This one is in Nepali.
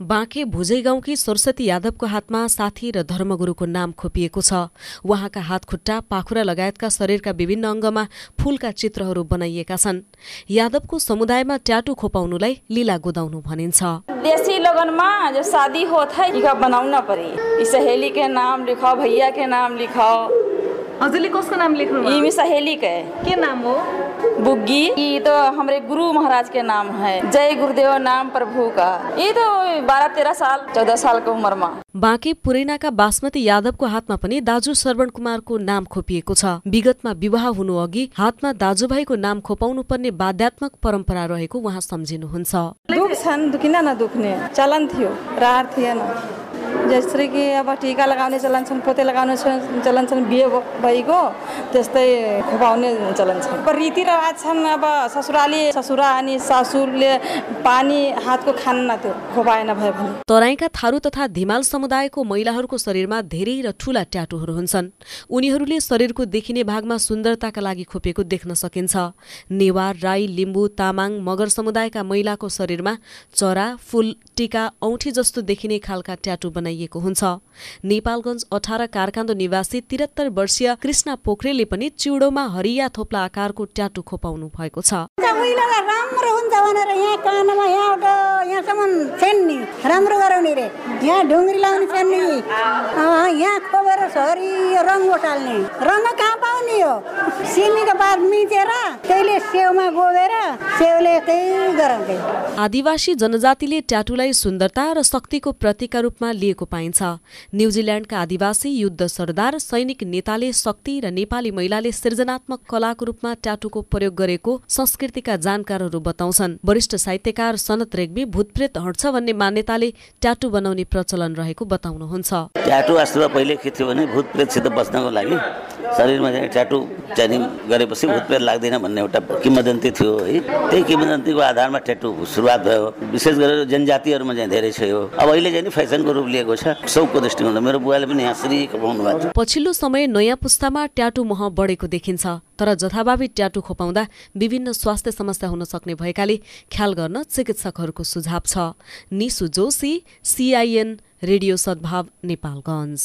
बाँके भुजै गाउँकी सरस्वती यादवको हातमा साथी र धर्मगुरुको नाम खोपिएको छ। उहाँका हातखुट्टा पाखुरा लगायतका शरीरका विभिन्न अङ्गमा फूलका चित्रहरू बनाइएका छन्। यादवको समुदायमा ट्याटु खोपाउनुलाई लीला गुदाउनु भनिन्छ। देसी लगनमा जब शादी होत है बनाउन परी। ई सहेली के नाम लिखाओ भैया के नाम हजुरले कसको नाम लेख्नु सहेली के के नाम हो? बुग्गी। ये तो हमारे गुरु महाराज के नाम है। जय गुरुदेव नाम प्रभु का। ये तो बारह तेरह साल चौदह साल के उम्र में। बाँके पुरैनाका बासमती यादवको हातमा पनि दाजु श्रवण कुमारको नाम खोपिएको छ। विगतमा विवाह हुनु अघि हातमा दाजुभाइको नाम खोपाउनु पर्ने बाध्यात्मक परम्परा रहेको उहाँ सम्झिनुहुन्छ। दुख्छन् दुखिन। नदुख्ने चलन थियो रहर थिएन। जसरी कि अब टिका लगाउने चलन छन् पोते लगाउने छ- चलन छन् बिहे भइगयो त्यस्तै खुवाउने चलन छन् अब रीतिरिवाज छन् अब ससुराली ससुरा अनि सासुले पानी हातको खान न त्यो खुवाएन भयो भने तराईका थारू तथा धिमाल समुदायको महिलाहरूको शरीरमा धेरै र ठूला ट्याटुहरू हुन्छन्। उनीहरूले शरीरको देखिने भागमा सुन्दरताका लागि खोपेको देख्न सकिन्छ। नेवार राई लिम्बू तामाङ मगर समुदायका महिलाको शरीरमा चरा फूल टीका औँठी जस्तो देखिने खालका ट्याटु बनाइएको हुन्छ। नेपालगञ्ज अठार कारकान्दो निवासी तिरत्तर वर्षीय कृष्ण पोखरेलले पनि चिउडोमा हरिया थोप्ला आकारको ट्याटु खोपाउनु भएको छ। राम्रो हुन्छ भनेर यहाँ कानमा यहाँबाट यहाँसम्म फेन्ने राम्रो गराउने रे। यहाँ ढुङ्ग्री लाउने फेन्ने। यहाँ खोपेर हरियो रङ उठाल्ने रङ कहाँ पाउने? हो सिमीको पात मिचेर त्यसले सेउमा गोबेर सेउले त्यही गराउँदै आदिवासी जनजातिले ट्याटुलाई सुन्दरता र शक्तिको प्रतीकका रूपमा लिएको पाइन्छ। न्युजिल्यान्डका आदिवासी युद्ध सरदार सैनिक नेताले शक्ति र नेपाली महिलाले सृजनात्मक कलाको रूपमा ट्याटुको प्रयोग गरेको संस्कृतिका जानकारहरू बताउँछन्। वरिष्ठ साहित्यकार सनत रेग्मी भूतप्रेत हट्छ भन्ने मान्यताले ट्याटु बनाउने प्रचलन रहेको बताउनुहुन्छ। ट्याटु वास्तवमा पहिले के थियो भने भूत प्रेतसित बच्नको लागि शरीरमा ट्याटु चाहिँ गरेपछि भूत प्रेत लाग्दैन भन्ने एउटा किंवदन्ती थियो है। त्यही किंवदन्तीको आधारमा ट्याटु सुरुवात भयो। विशेष गरेर जनजातिहरूमा चाहिँ धेरै छ यो। अब अहिले चाहिँ फेसनको रूप लिएको छ सौकको दृष्टिकोणले मेरो बुवाले पनि यहाँ कमाउनु भएको पछिल्लो समय नयाँ पुस्तामा ट्याटु मह बढेको देखिन्छ तर जथाभावी ट्याटु खोपाउँदा विभिन्न स्वास्थ्य समस्या हुन सक्ने भएकाले ख्याल गर्न चिकित्सकहरूको सुझाव छ। निसु जोशी सिआइएन रेडियो सद्भाव नेपालगञ्ज।